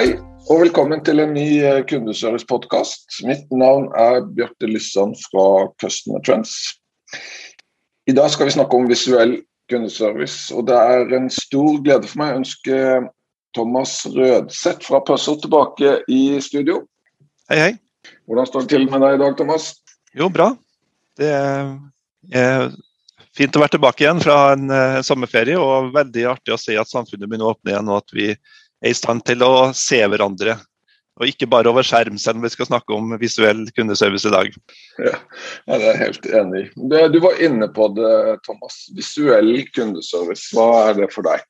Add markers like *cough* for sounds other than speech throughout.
Hei, og velkommen til en ny eh, kundeservice-podkast. Mitt navn er Bjarte Lysand fra Customer Trends. I dag skal vi snakke om visuell kundeservice, og det er en stor glede for meg å ønske Thomas Rødseth fra Puzzle tilbake i studio. Hei, hei. Hvordan står det til med deg i dag, Thomas? Jo, bra. Det er fint å være tilbake igjen fra en, en sommerferie, og veldig artig å se at samfunnet begynner å åpne igjen, og at vi er i stand til å se hverandre. Og ikke bare over skjerm, selv om vi skal snakke om visuell kundeservice i dag. Ja, det er jeg helt enig i. Du var inne på det, Thomas. Visuell kundeservice, hva er det for deg?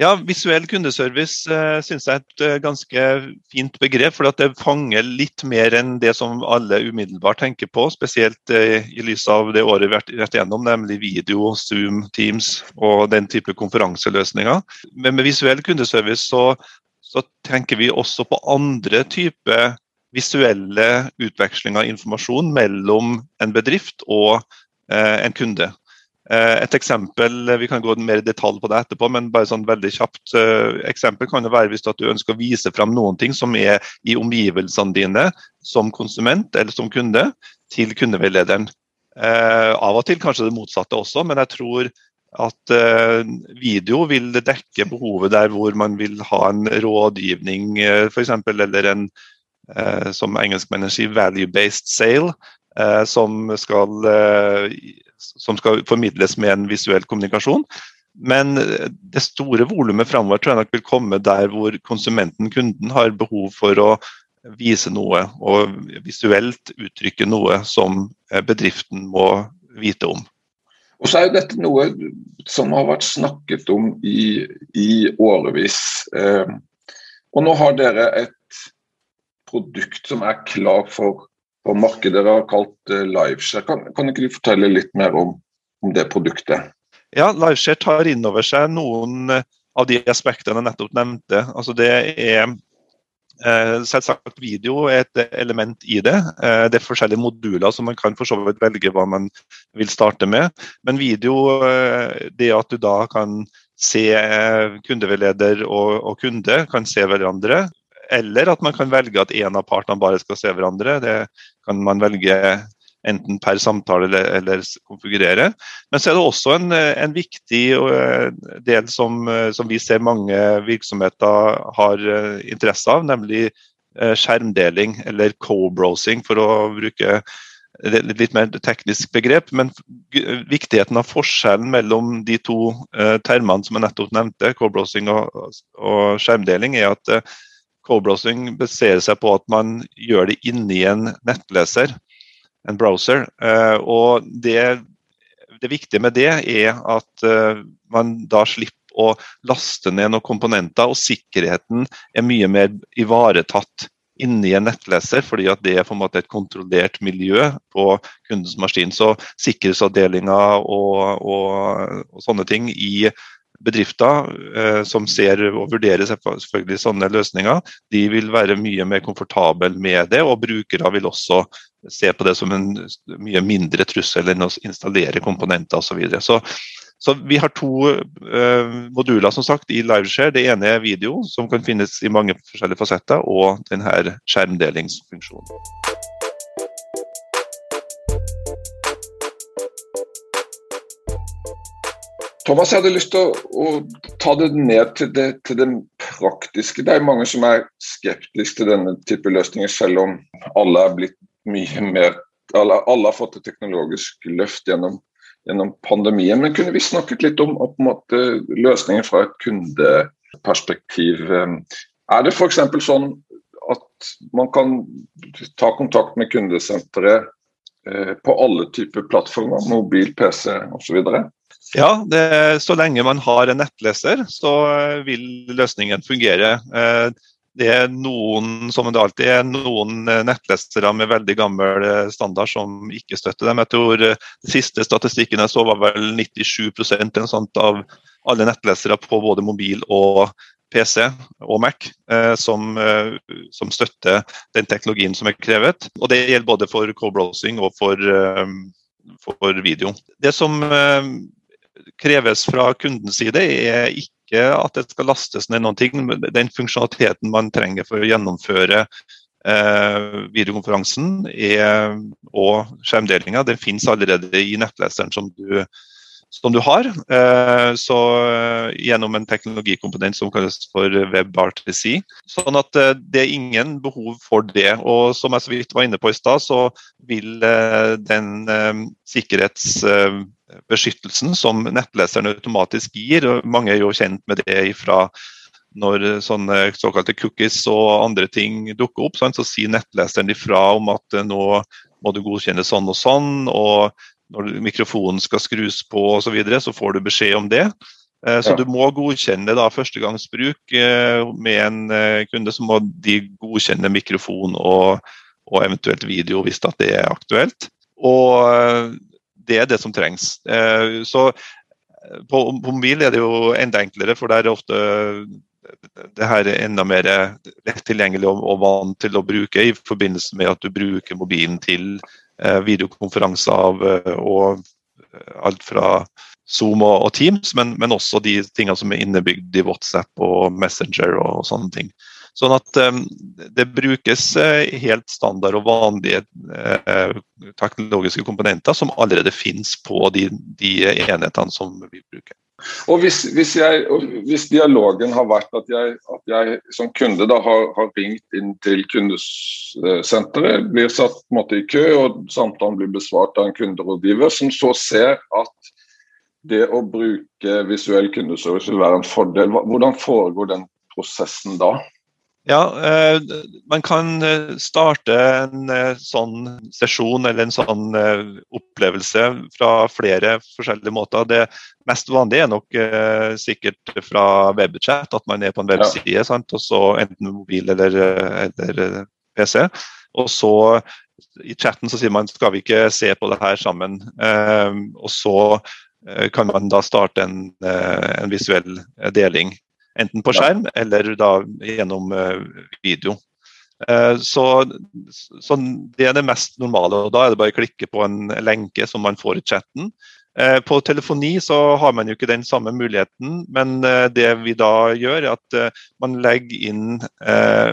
Ja, Visuell kundeservice uh, synes jeg er et uh, ganske fint begrep. For det fanger litt mer enn det som alle umiddelbart tenker på. Spesielt uh, i lys av det året vi har vært igjennom, nemlig video, Zoom, Teams og den type konferanseløsninger. Men med visuell kundeservice så, så tenker vi også på andre typer visuelle utvekslinger av informasjon mellom en bedrift og en kunde. Eh, et eksempel, Vi kan gå mer i detalj på det etterpå, men bare sånn veldig kjapt uh, eksempel kan det være hvis du ønsker å vise fram noen ting som er i omgivelsene dine som konsument eller som kunde, til kundeveilederen. Av og til kanskje det motsatte også, men jeg tror at video vil dekke behovet der hvor man vil ha en rådgivning f.eks. eller en som engelskmennene sier, value-based sale, som skal som skal formidles med en visuell kommunikasjon. Men det store volumet framover tror jeg nok vil komme der hvor konsumenten, kunden, har behov for å vise noe og visuelt uttrykke noe som bedriften må vite om. Og så er jo dette noe som har vært snakket om i, i årevis. Eh, og nå har dere et produkt som er klar for på markedet dere har kalt uh, Liveshare. Kan, kan ikke du fortelle litt mer om, om det produktet? Ja, Liveshare tar inn over seg noen eh, av de aspektene jeg nettopp nevnte. Altså det er eh, Selvsagt video er et element i det. Det er forskjellige moduler som man kan for så vidt velge hva man vil starte med. Men video, det at du da kan se kundeveileder og, og kunde, kan se hverandre, eller at man kan velge at en av partene bare skal se hverandre. Det kan man velge enten per samtale eller, eller konfigurere. Men så er det også en, en viktig eh, del som, eh, som, vi ser mange virksomheter har eh, interesse av, nemlig skjermdeling eller co-browsing, for å bruke litt mer teknisk begrep. Men viktigheten av forskjellen mellom de to termene som jeg nettopp nevnte, co-browsing og, og, skjermdeling, er at Co-browsing baserer seg på at man gjør det inni en nettleser, en browser. Eh, og det, det viktige med det er at eh, man da slipper å laste ned noen komponenter, og sikkerheten er mye mer ivaretatt inni en nettleser, fordi at det er på en måte et kontrollert miljø på kundens maskin. Så sikkerhetsavdelinger og, og, og sånne ting i bedrifter eh, som ser og vurderer selvfølgelig sånne løsninger, de vil være mye mer komfortable med det. Og brukere vil også se på det som en mye mindre trussel enn å installere komponenter osv. Så, videre. så Vi har to eh, moduler som sagt i Liveshare. Det ene er video, som kan finnes i mange forskjellige fasetter, og denne skjermdelingsfunksjonen. Thomas, jeg hadde lyst til å, å ta det ned til det, til det, praktiske. Det er mange som er skeptiske til denne type løsninger, selv om alle er blitt mye mer alle, alle har fått et teknologisk løft gjennom, gjennom, pandemien. Men kunne vi snakket litt om, om løsninger fra et kundeperspektiv? Er det f.eks. sånn at man kan ta kontakt med kundesenteret eh, på alle typer plattformer, mobil, PC osv.? Ja, det, så lenge man har en nettleser, så vil løsningen fungere. Det er noen som det alltid er, noen nettlesere med veldig gammel standard som ikke støtter dem. Jeg tror siste statistikken jeg så var vel 97 sånt av alle nettlesere på både mobil og PC og Mac eh, som, eh, som, støtter den teknologien som er krevet. Og Det gjelder både for co-browsing og for, eh, for, video. Det som eh, kreves fra kundens side, er ikke at det skal lastes ned noen ting. Den funksjonaliteten man trenger for å gjennomføre eh, videokonferansen er, og skjermdelinga, den finnes allerede i nettleseren som du som du har. Eh, så eh, gjennom en teknologikomponent som kalles for WebRTC. Sånn at eh, det er ingen behov for det. Og som jeg så vidt var inne på i stad, så vil den sikkerhetsbeskyttelsen som nettleseren automatisk gir, og mange er jo kjent med det fra når sånne såkalte cookies og andre ting dukker opp, så sier nettleseren ifra om at nå må du godkjenne sånn og sånn. og når mikrofonen skal skrus på osv., så, videre, så får du beskjed om det. Eh, så ja. du må godkjenne da førstegangsbruk eh, med en eh, kunde. Så må de godkjenne mikrofon og, og eventuelt video hvis det er aktuelt. Og det er det som trengs. Så på, på mobil er det jo enda enklere, for der er ofte det her er enda mer lett tilgjengelig og, og vant til å bruke i forbindelse med at du bruker mobilen til videokonferanser av eh, og eh, alt fra Zoom og, Teams, men, men, også de tingene som er innebygd i WhatsApp og Messenger og, sånne ting. Sånn at um, det brukes helt standard og vanlige uh, teknologiske komponenter som allerede finnes på de, de enhetene som vi bruker. Og hvis, hvis, jeg, hvis, dialogen har vært at jeg, at jeg som kunde da har, har, ringt inn til kundesenteret, blir satt måte, i kø og samtalen blir besvart av en kunderådgiver, som så ser at det å bruke visuell kundeservice vil være en fordel, hvordan foregår den prosessen da? Ja, eh, Man kan eh, starte en eh, sånn sesjon eller en sånn opplevelse fra flere forskjellige måter. Det mest vanlige er nok sikkert fra webchat, at man er på en webside, ja. sant? og så enten mobil eller, eller, PC. Og så i chatten så sier man skal vi ikke se på det her sammen. Og så kan man da starte en, en visuell deling. Enten på skjerm eller da gjennom eh, video. Eh, så, så, Det er det mest normale. og Da er det bare å klikke på en lenke som man får i chatten. Eh, på telefoni så har man jo ikke den samme muligheten, men det vi da gjør, er at man legger inn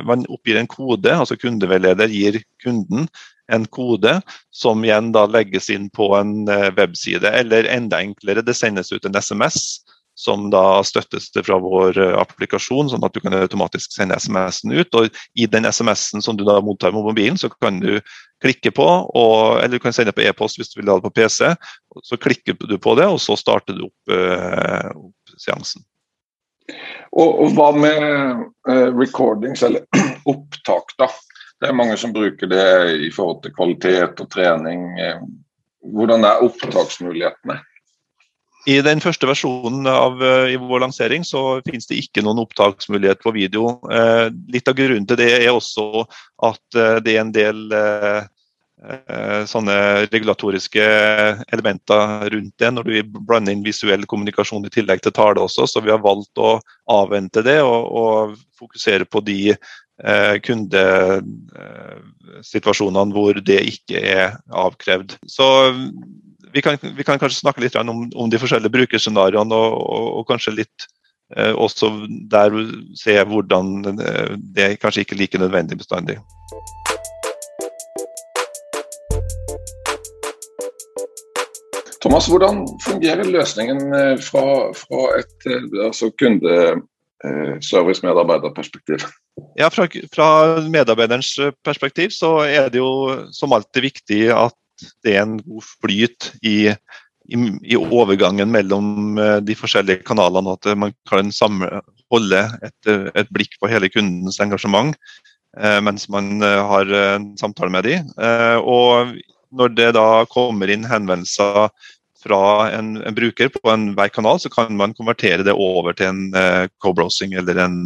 Man oppgir en kode, altså kundeveileder gir kunden en kode som igjen da legges inn på en webside. Eller enda enklere, det sendes ut en SMS som da støttes fra vår eh, applikasjon, sånn at du kan automatisk sende SMS-en ut. og I den SMS-en som du da mottar med mobilen, så kan du klikke på, og, eller du kan sende på e-post hvis du vil ha det på PC. Så klikker du på det, og så starter du opp, eh, opp seansen. Og, og, Hva med eh, recordings, eller *clears throat* opptak, da? Det er mange som bruker det i forhold til kvalitet og trening. Hvordan er opptaksmulighetene? I den første versjonen av uh, i vår lansering så finnes det ikke noen opptaksmulighet på video. Uh, litt av grunnen til det er også at uh, det er en del sånne regulatoriske elementer rundt det når du blander inn visuell kommunikasjon i tillegg til tale også. Så vi har valgt å avvente det og, og fokusere på de kundesituasjonene hvor det ikke er avkrevd. Så vi kan, vi kan, kanskje snakke litt om, om de forskjellige brukerscenarioene, og, og, og, kanskje litt eh, også der se hvordan det det kanskje ikke er like nødvendig bestandig. Thomas, hvordan fungerer løsningen eh, fra, fra et eh, altså kundeservice-medarbeiderperspektiv? Ja, fra, fra medarbeiderens perspektiv så er det jo som alltid viktig at det er en god flyt i, i, i overgangen mellom eh, de forskjellige kanalene. At man kan samle, holde et, et, blikk på hele kundens engasjement eh, mens man eh, har en samtale med dem. Eh, og når det da kommer inn henvendelser fra en, en, bruker på enhver kanal, så kan man konvertere det over til en uh, co-browsing eller en,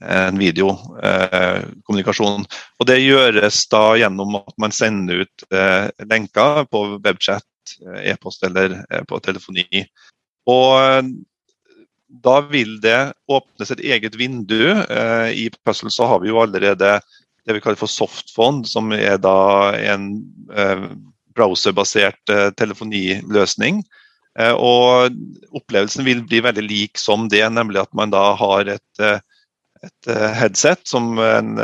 en videokommunikasjon. Uh, og Det gjøres da gjennom at man sender ut uh, lenker på webchat, e-post eller på telefoni. Og da vil det åpnes et eget vindu. I Puzzle så har vi jo allerede det vi kaller for softfond, som er da en browserbasert eh, telefoniløsning. Eh, og opplevelsen vil bli veldig lik som det, nemlig at man da har et, eh, et headset som, en,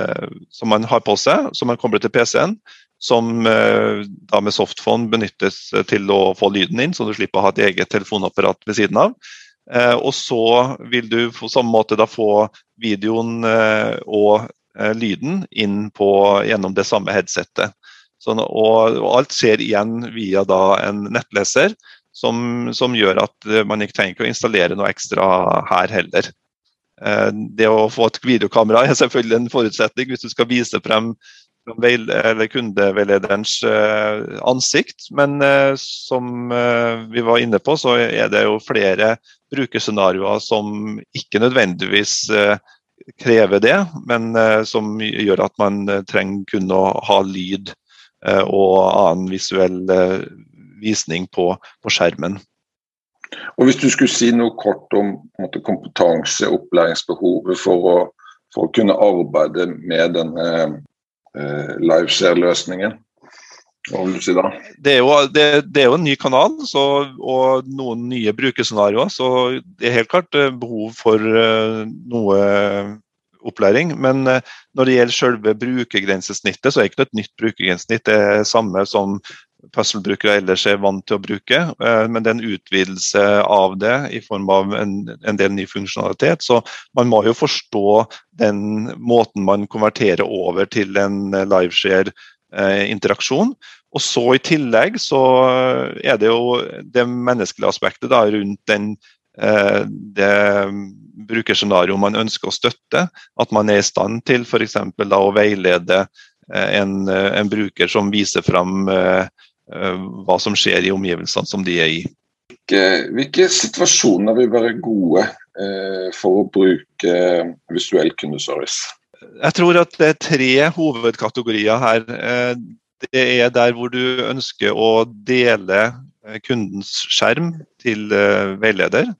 som, man har på seg, som man kobler til PC-en. Som da med softphone benyttes til å få lyden inn, så du slipper å ha et eget telefonapparat ved siden av. Og så vil du på samme måte da få videoen og lyden inn på, gjennom det samme headsetet. Sånn, og, og, alt skjer igjen via da, en nettleser, som, som, gjør at eh, man ikke trenger å installere noe ekstra her heller. Eh, det å få et videokamera er selvfølgelig en forutsetning hvis du skal vise frem kundeveilederens eh, ansikt. Men som vi var inne på, så er det jo flere brukerscenarioer som ikke nødvendigvis krever det, men som gjør at man trenger kun å ha lyd Eh, og annen visuell eh, visning på, på, skjermen. Og Hvis du skulle si noe kort om måte, kompetanse, opplæringsbehovet for å, for å, kunne arbeide med denne eh, liveshare-løsningen, hva vil du si da? Det er jo, det, det er jo en ny kanal så, og noen nye brukerscenarioer, så det er helt klart eh, behov for noe opplæring. Men uh, når det gjelder selve brukergrensesnittet, så er det ikke et nytt brukergrensesnitt. Det er samme som puzzle-brukere ellers er vant til å bruke, eh, men det er en utvidelse av det i form av en, en, del ny funksjonalitet. Så man må jo forstå den måten man konverterer over til en eh, interaksjon. Og så I tillegg så er det jo det menneskelige aspektet da, rundt den Eh, det brukerscenarioet man ønsker å støtte. At man er i stand til f.eks. å veilede eh, en, eh, en, bruker som viser fram hva som skjer i omgivelsene som de er i. Hvilke, situasjoner vil være gode for å bruke visuell kundeservice? Jeg tror at det er tre hovedkategorier her. Det er der hvor du ønsker å dele kundens skjerm til veileder.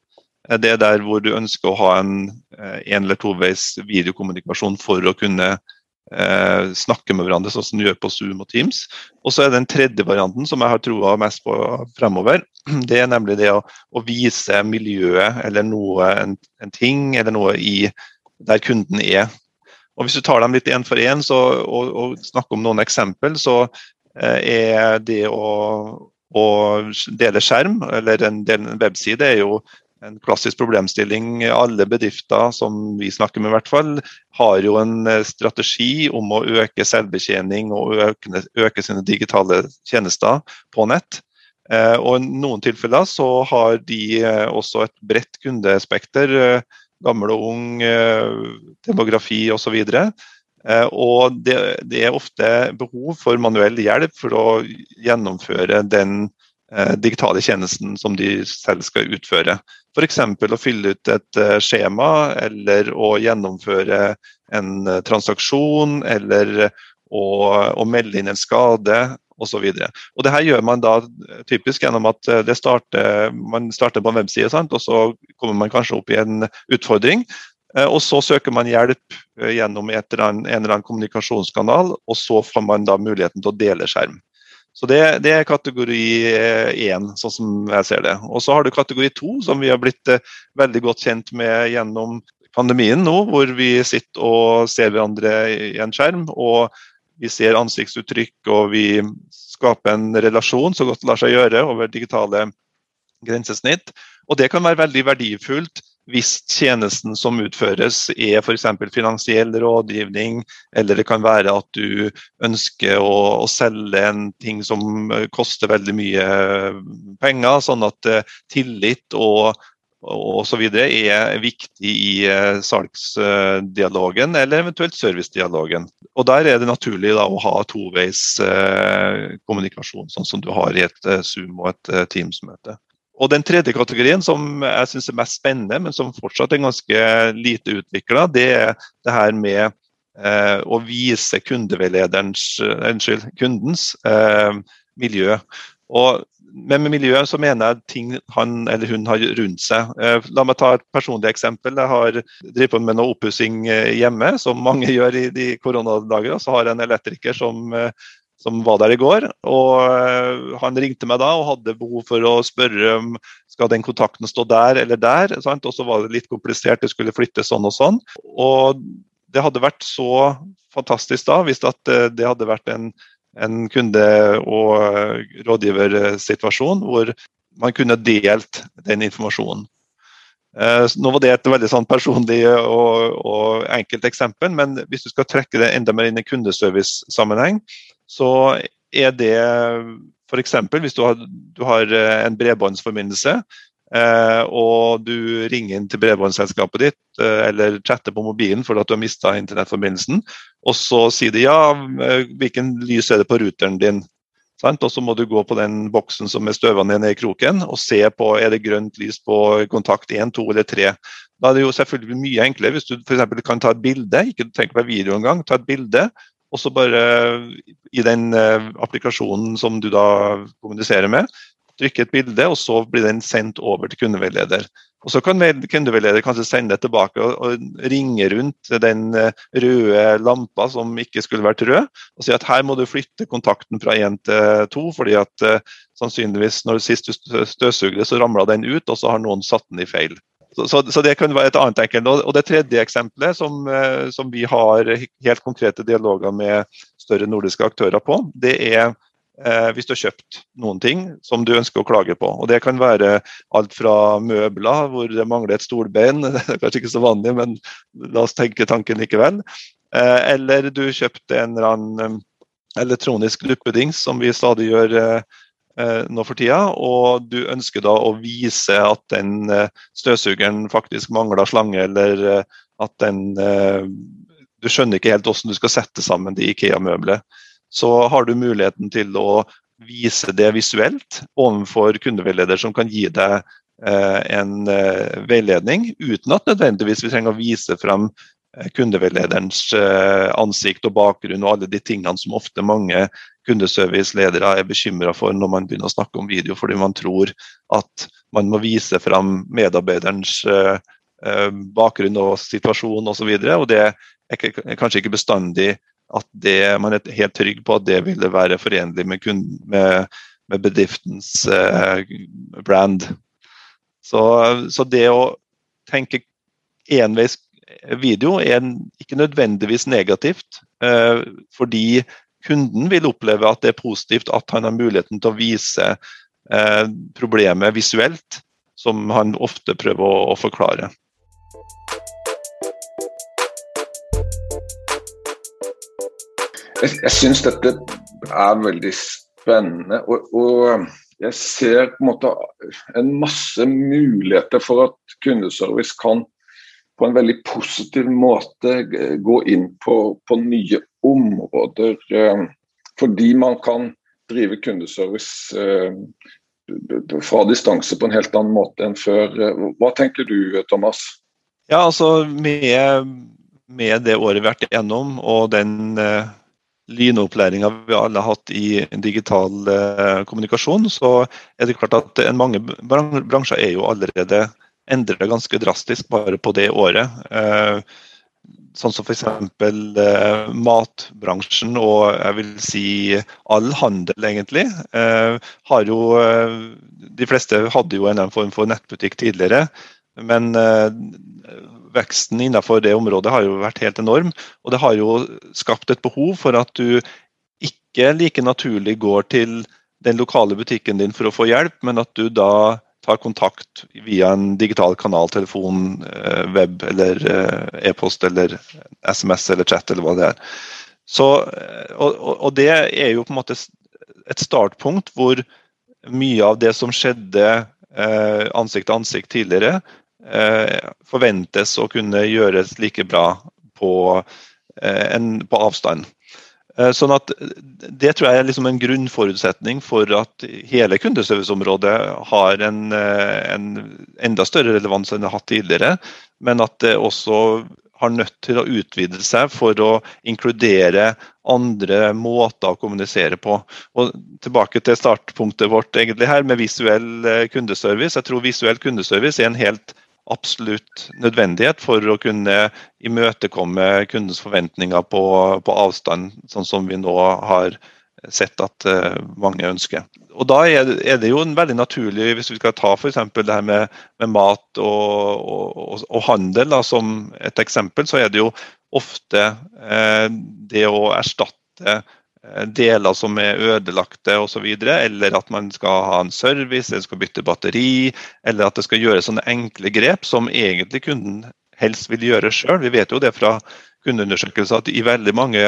Eh, det er der hvor du ønsker å ha en eh, en eller toveis videokommunikasjon for å kunne eh, snakke med hverandre, sånn som du gjør på Zoom og Teams. Og så er den tredje varianten som jeg har troa mest på fremover. *clears throat* Det er nemlig det å, å vise miljøet eller noe, en, en, ting eller noe i der kunden er. Og Hvis du tar dem litt én for én og, og, snakker om noen eksempel, så eh, er det å, å dele skjerm, eller en, en webside, er jo en klassisk problemstilling. Alle bedrifter som vi snakker med, i hvert fall, har jo en eh, strategi om å øke selvbetjening og øke, øke sine digitale tjenester på nett. Eh, og I noen tilfeller så har de eh, også et bredt kundespekter. Gammel og ung, demografi osv. Og det, det er ofte behov for manuell hjelp for å gjennomføre den digitale tjenesten som de selv skal utføre. F.eks. å fylle ut et eh, skjema eller å gjennomføre en eh, transaksjon eller å, å melde inn en skade osv. Det her gjør man da typisk gjennom at starter, man starter på en webside, sant? og så kommer man kanskje opp i en utfordring. Og så søker man hjelp gjennom en eller annen kommunikasjonskanal, og så får man da muligheten til å dele skjerm. Så det, det er kategori én, sånn som jeg ser det. Og så har du kategori to, som vi har blitt eh, veldig godt kjent med gjennom pandemien nå, hvor vi sitter og ser hverandre i en skjerm. og vi ser ansiktsuttrykk, og vi skaper en relasjon så godt det lar seg gjøre over digitale grensesnitt. Og det kan være veldig verdifullt hvis tjenesten som utføres er f.eks. finansiell rådgivning, eller det kan være at du ønsker å, å, selge en ting som koster veldig mye penger, sånn at uh, tillit og, osv. er viktig i eh, salgsdialogen eller eventuelt servicedialogen. Og Der er det naturlig da, å ha toveis eh, kommunikasjon, sånn som du har i et eh, Zoom og et Teams-møte. Og Den tredje kategorien som jeg synes er mest spennende, men som fortsatt er ganske lite utvikla, det er det her med eh, å vise kundeveileders, unnskyld, kundens eh, miljø. Og men med miljø så mener jeg ting han eller hun har rundt seg. Eh, la meg ta et personlig eksempel. Jeg har driver på med noe oppussing eh, hjemme, som mange *laughs* gjør i de koronadager. Så har jeg en elektriker som, eh, som var der i går. og Han ringte meg da og hadde behov for å spørre om skal den kontakten stå der eller der. Sant? Og så var det litt komplisert, det skulle flyttes sånn og sånn. Og det hadde vært så fantastisk da hvis det hadde vært en en kunde- og rådgiversituasjon hvor man kunne delt den informasjonen. Eh, nå var det et veldig sånn personlig og, og, enkelt eksempel, men hvis du skal trekke det enda mer inn i kundeservice-sammenheng, så er det f.eks. hvis du har, du har en bredbåndsforbindelse Eh, og du ringer inn til bredbåndsselskapet ditt eh, eller chatter på mobilen fordi du har mista internettforbindelsen, og så sier de ja, eh, hvilken lys er det på ruteren din? Og så må du gå på den boksen som er støva ned i kroken og se på er det grønt lys på kontakt 1, 2 eller 3. Da er det jo selvfølgelig mye enklere hvis du f.eks. kan ta et bilde, ikke tenk på video engang, ta et bilde. Og så bare i den applikasjonen som du da kommuniserer med, trykke et bilde, og så blir den sendt over til kundeveileder. Og Så kan kundeveileder kanskje sende det tilbake og, ringe rundt den eh, røde lampa som ikke skulle vært rød, og si at her må du flytte kontakten fra én til to, fordi at sannsynligvis når sist du støvsugde, så ramla den ut, og så har noen satt den i feil. Så, så, så, det kan være et annet enkelt. Og Det tredje eksempelet som, uh, som vi har helt konkrete dialoger med større nordiske aktører på, det er eh, hvis du har kjøpt noen ting som du ønsker å klage på. Og Det kan være alt fra møbler hvor det mangler et stolbein, *laughs* det er kanskje ikke så vanlig, men la oss tenke tanken likevel. Eh, eller du kjøpte en eller annen eh, elektronisk duppedings, som vi stadig gjør eh, eh, nå for tida, og du ønsker da å vise at den eh, støvsugeren faktisk mangler slange, eller at den Du skjønner ikke helt hvordan du skal sette sammen de Ikea-møbelet. så har du muligheten til å vise det visuelt overfor kundeveileder som kan gi deg eh, en eh, veiledning, uten at nødvendigvis vi trenger å vise frem eh, kundeveilederens ansikt og bakgrunn og alle de tingene som ofte mange kundeserviceledere er bekymra for når man begynner å snakke om video, fordi man tror at man må vise frem medarbeiderens bakgrunn og situasjon osv. Og, det er kanskje ikke bestandig at det, man er helt trygg på at det ville være forenlig med, med, med bedriftens eh, brand. Så, så, det å tenke enveis video er ikke nødvendigvis negativt, eh, fordi kunden vil oppleve at det er positivt at han har muligheten til å vise eh, problemet visuelt, som han ofte prøver å, forklare. Jeg, jeg syns dette er veldig spennende. Og, og, jeg ser på en måte en masse muligheter for at kundeservice kan på en veldig positiv måte gå inn på, på nye områder. Eh, fordi man kan drive kundeservice eh, fra distanse på en helt annen måte enn før. Hva tenker du, Thomas? Ja, altså med, med det året vi har vært igjennom og den eh, lynopplæringa vi alle har hatt i digital eh, kommunikasjon, så er det klart at mange bransjer er jo allerede endret ganske drastisk bare på det året. Eh, sånn som f.eks. Eh, matbransjen og jeg vil si all handel, egentlig. Eh, har jo, eh, de fleste hadde jo en form for nettbutikk tidligere. Men eh, veksten innenfor det området har jo vært helt enorm. Og det har jo skapt et behov for at du ikke like naturlig går til den lokale butikken din for å få hjelp, men at du da tar kontakt via en digital kanal, telefon, eh, web eller eh, e-post eller SMS eller chat eller hva det er. Så, eh, og, og, det er jo på en måte et startpunkt hvor mye av det som skjedde ansikt til ansikt tidligere, forventes å kunne gjøres like bra på, en, på avstand. Eh, sånn at Det tror jeg er liksom en grunnforutsetning for at hele kundeserviceområdet har en, eh, en, enda større relevans enn det har hatt tidligere. Men at det også har nødt til å utvide seg for å inkludere andre måter å kommunisere på. Og Tilbake til startpunktet vårt egentlig her med visuell eh, kundeservice. Jeg tror visuell kundeservice er en helt absolutt nødvendighet for å kunne imøtekomme kundens forventninger på, på avstand, sånn som vi nå har sett at uh, mange ønsker. Og Da er det, jo en veldig naturlig, hvis vi skal ta f.eks. det her med, med mat og, og, og handel da, som et eksempel, så er det jo ofte eh, det å erstatte Eh, deler som er ødelagte osv. Eller at man skal ha en service, eller skal bytte batteri, eller at det skal gjøres sånne enkle grep som egentlig kunden helst vil gjøre sjøl. Vi vet jo det fra kundeundersøkelser at i veldig mange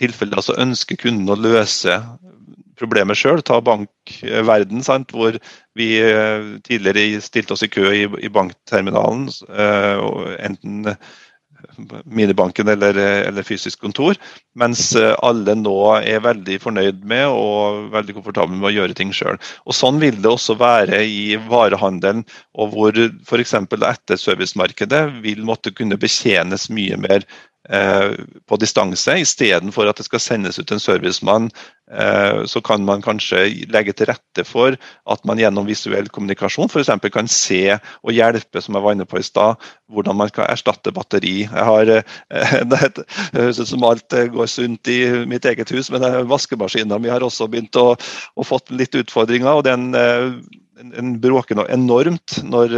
tilfeller så ønsker kunden å løse problemet sjøl. Ta bankverden, sant? hvor vi eh, tidligere stilte oss i kø i, i bankterminalen. Eh, enten minibanken eller, eller, fysisk kontor. Mens eh, alle nå er veldig fornøyd med og veldig komfortable med å gjøre ting sjøl. Sånn vil det også være i varehandelen, og hvor f.eks. etterservicemarkedet vil måtte kunne betjenes mye mer på distanse, istedenfor at det skal sendes ut en servicemann. Eh, så kan man kanskje legge til rette for at man gjennom visuell kommunikasjon f.eks. kan se og hjelpe, som jeg var inne på i stad, hvordan man kan erstatte batteri. Jeg har, eh, *laughs* Det høres ut som alt går sunt i mitt eget hus, men vaskemaskina mi har også begynt å, å fått litt utfordringer. og den, den bråker enormt når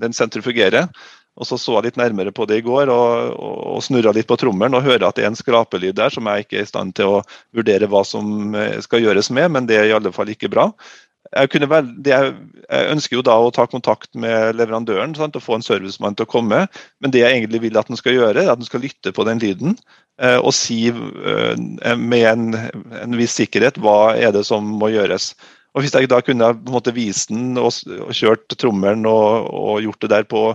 den sentrifugerer. Og Så så jeg litt nærmere på det i går og, og, og snurra litt på trommelen og hører at det er en skrapelyd der som jeg ikke er i stand til å vurdere hva som eh, skal gjøres med, men det er i alle fall ikke bra. Jeg, vel, jeg, jeg ønsker jo da å ta kontakt med leverandøren sant, og få en servicemann til å komme, men det jeg egentlig vil at den skal gjøre, er at den skal lytte på den lyden eh, og si eh, med en, en viss sikkerhet hva er det som må gjøres. Og Hvis jeg da kunne på en måte vist den og, og kjørt trommelen og, og gjort det der på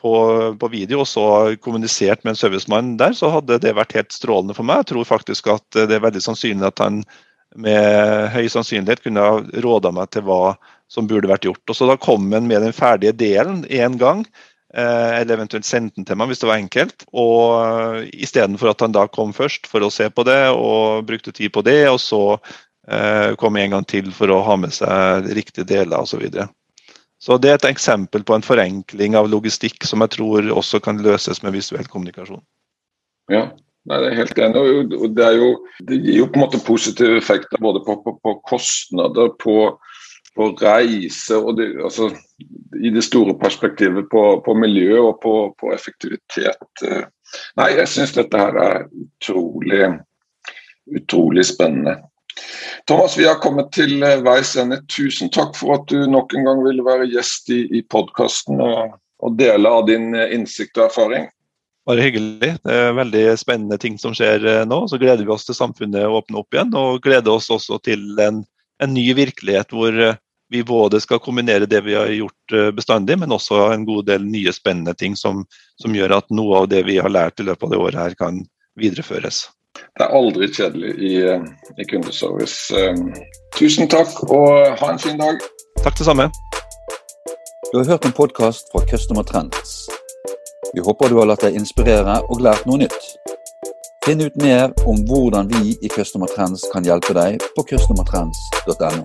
på, på, video og så kommunisert med en servicemann der, så hadde det vært helt strålende for meg. Jeg tror faktisk at det er veldig sannsynlig at han med høy sannsynlighet kunne ha råda meg til hva som burde vært gjort. Og så Da kom han med den ferdige delen én gang, eh, eller eventuelt sendte den til meg hvis det var enkelt. og Istedenfor at han da kom først for å se på det og brukte tid på det, og så eh, kom en gang til for å ha med seg riktige deler osv. Så, Det er et eksempel på en forenkling av logistikk som jeg tror også kan løses med visuell kommunikasjon. Ja, Nei, det er helt enig. og det, jo, det, gir jo på en måte positive effekter både på, på, på kostnader, på, på reise og det, altså, i det store perspektivet på miljø og på, effektivitet. Nei, jeg syns dette her er utrolig, utrolig spennende. Thomas, vi har kommet til eh, veis ende. Tusen takk for at du nok en gang ville være gjest i, i podkasten og, og, dele av din eh, innsikt og erfaring. Bare hyggelig. Det er veldig spennende ting som skjer eh, nå. Så gleder vi oss til samfunnet åpner opp igjen, og gleder oss også til en, en ny virkelighet hvor vi både skal kombinere det vi har gjort bestandig, men også en god del nye spennende ting som, som gjør at noe av det vi har lært i løpet av det året her kan videreføres. Det er aldri kjedelig i, eh, i kundeservice. Eh, tusen takk, og ha en fin dag. Takk det samme. Du har hørt en podkast fra Customer Trends. Vi håper du har latt deg inspirere og lært noe nytt. Finn ut mer om hvordan vi i Customer Trends kan hjelpe deg på customertrends.no.